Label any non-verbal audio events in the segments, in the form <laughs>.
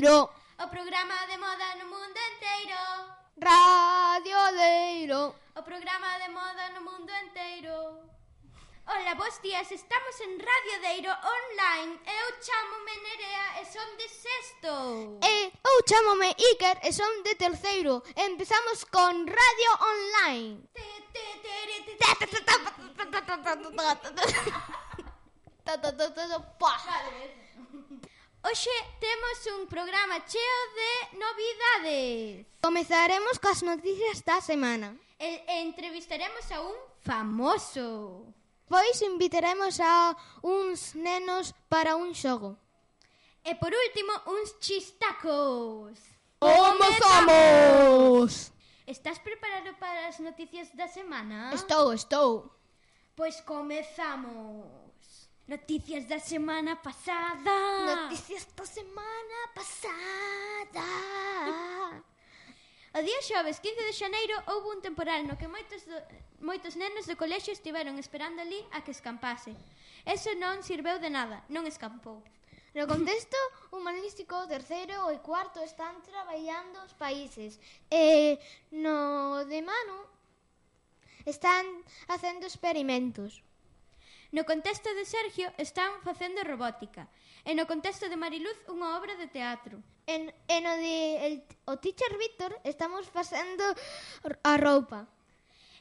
Deiro. O programa de moda no mundo inteiro. Radio Deiro. O programa de moda no mundo inteiro. Ola, bons días, estamos en Radio Deiro online. Eu chamome Nerea e son de sexto. E eu chamome Iker e son de terceiro. Empezamos con Radio Online. Vale, Hoxe temos un programa cheo de novidades. Comezaremos coas noticias da semana. E, e entrevistaremos a un famoso. Pois invitaremos a uns nenos para un xogo. E por último, uns chistacos. Como somos? Estás preparado para as noticias da semana? Estou, estou. Pois comezamos. Noticias da semana pasada. Noticias da semana pasada. <laughs> O día xoves 15 de xaneiro houve un temporal no que moitos, do, moitos nenos do colexio estiveron esperando ali a que escampase. Eso non sirveu de nada, non escampou. No contexto humanístico, o terceiro e cuarto están traballando os países. E no de mano están facendo experimentos. No contexto de Sergio están facendo robótica e no contexto de Mariluz unha obra de teatro. En, e no de el, o teacher Víctor estamos facendo a roupa.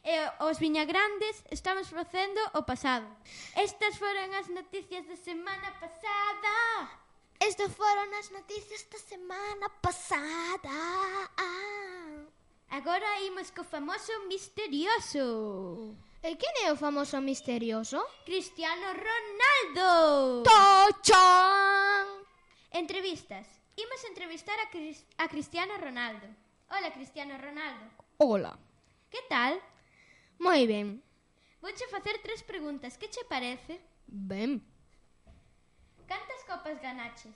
E os viñagrandes estamos facendo o pasado. Estas foron as noticias da semana pasada. Estas foron as noticias da semana pasada. Ah. Agora imos co famoso misterioso. E quen é o famoso misterioso? Cristiano Ronaldo! Tochón! Entrevistas. Imos entrevistar a, Cris a Cristiano Ronaldo. Hola, Cristiano Ronaldo. Hola. Que tal? Moi ben. Vouche facer tres preguntas. Que che parece? Ben. Cantas copas ganaches?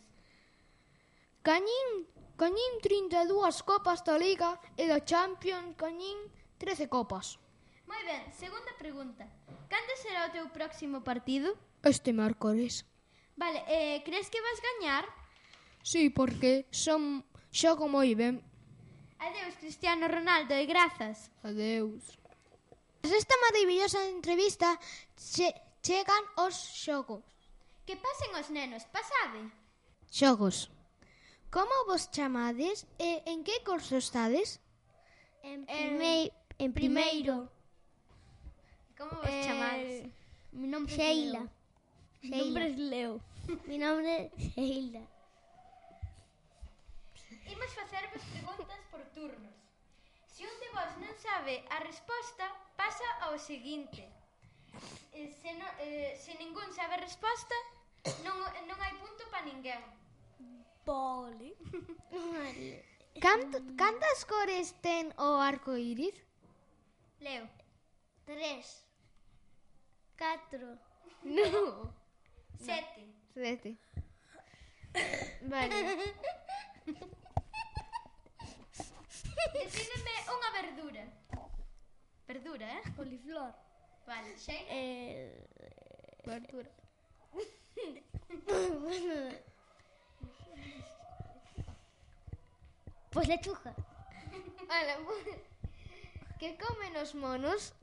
Cañín, cañín 32 copas da Liga e da Champions cañín 13 copas. Moi ben, segunda pregunta. Cando será o teu próximo partido? Este márcores. Vale, eh, crees que vas gañar? Sí, porque son xogo moi ben. Adeus, Cristiano Ronaldo, e grazas. Adeus. Tras esta maravillosa entrevista che chegan os xogos. Que pasen os nenos, pasade. Xogos. Como vos chamades e en que curso estades? En, primei en primeiro. Como vos eh, chamades? Mi nombre Sheila. <laughs> Mi nombre é Leo. mi nombre é Sheila. Imos facervos preguntas por turnos. Se un de vos non sabe a resposta, pasa ao seguinte. Eh, se, no, eh, se ningún sabe a resposta, non, non hai punto para ninguén. Vale. <laughs> Canto, cantas cores ten o arco iris? Leo. Tres. Catro. No. Sete. Sete. <laughs> Vale. Decídeme unha verdura. Verdura, eh? Coliflor. Vale, xe? Eh, verdura. pois lechuga. Ala, que comen os monos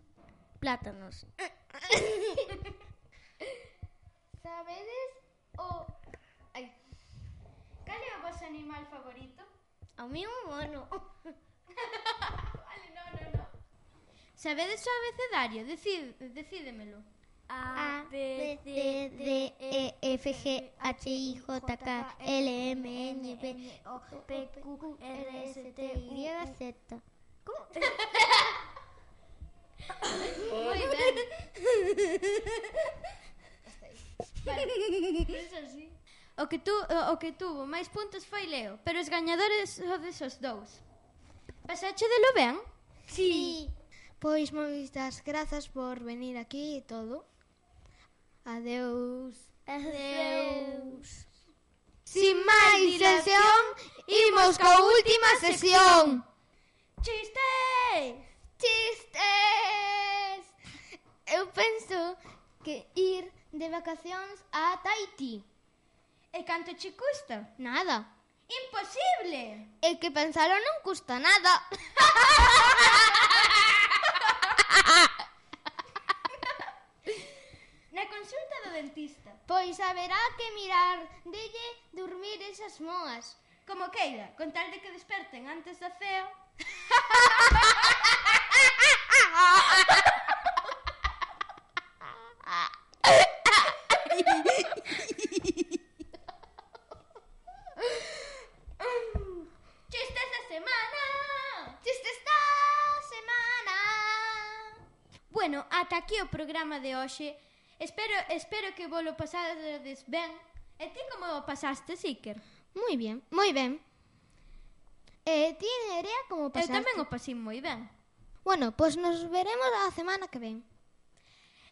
Plátanos. <laughs> Sabedes o... Ai, Cal é o vosso animal favorito? A mí un mono. <laughs> Vale, no, no, no. Sabedes o abecedario? Decid, decídemelo. A, B, C, D, E, F, G, H, I, J, K, L, M, N, P, O, P, Q, R, S, T, Y, Z. <laughs> Moi ben. Vale. O que, tu, o que tuvo máis puntos foi Leo, pero os gañadores sodes os dous. Pasache de lo ben? Sí. sí. Pois moitas grazas por venir aquí e todo. Adeus. Adeus. Sin máis sesión, imos coa última sesión. Chiste! vacacións a Tahití. E canto che custa? Nada. Imposible! E que pensalo non custa nada. <laughs> Na consulta do dentista. Pois haberá que mirar delle dormir esas moas. Como queira, con tal de que desperten antes da ceo. <laughs> Bueno, ata aquí o programa de hoxe. Espero, espero que vos lo pasades ben. E ti como o pasaste, Iker? Moi bien, moi ben. E ti, Nerea, como pasaste? Eu tamén o pasín moi ben. Bueno, pois nos veremos a semana que ven.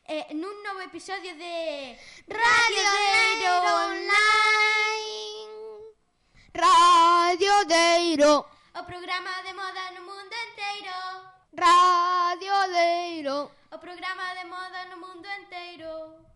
Eh, nun novo episodio de Radio Deiro Online. Radio Deiro. O programa de moda no mundo inteiro. Radio Modeiro. O programa de moda no mundo enteiro.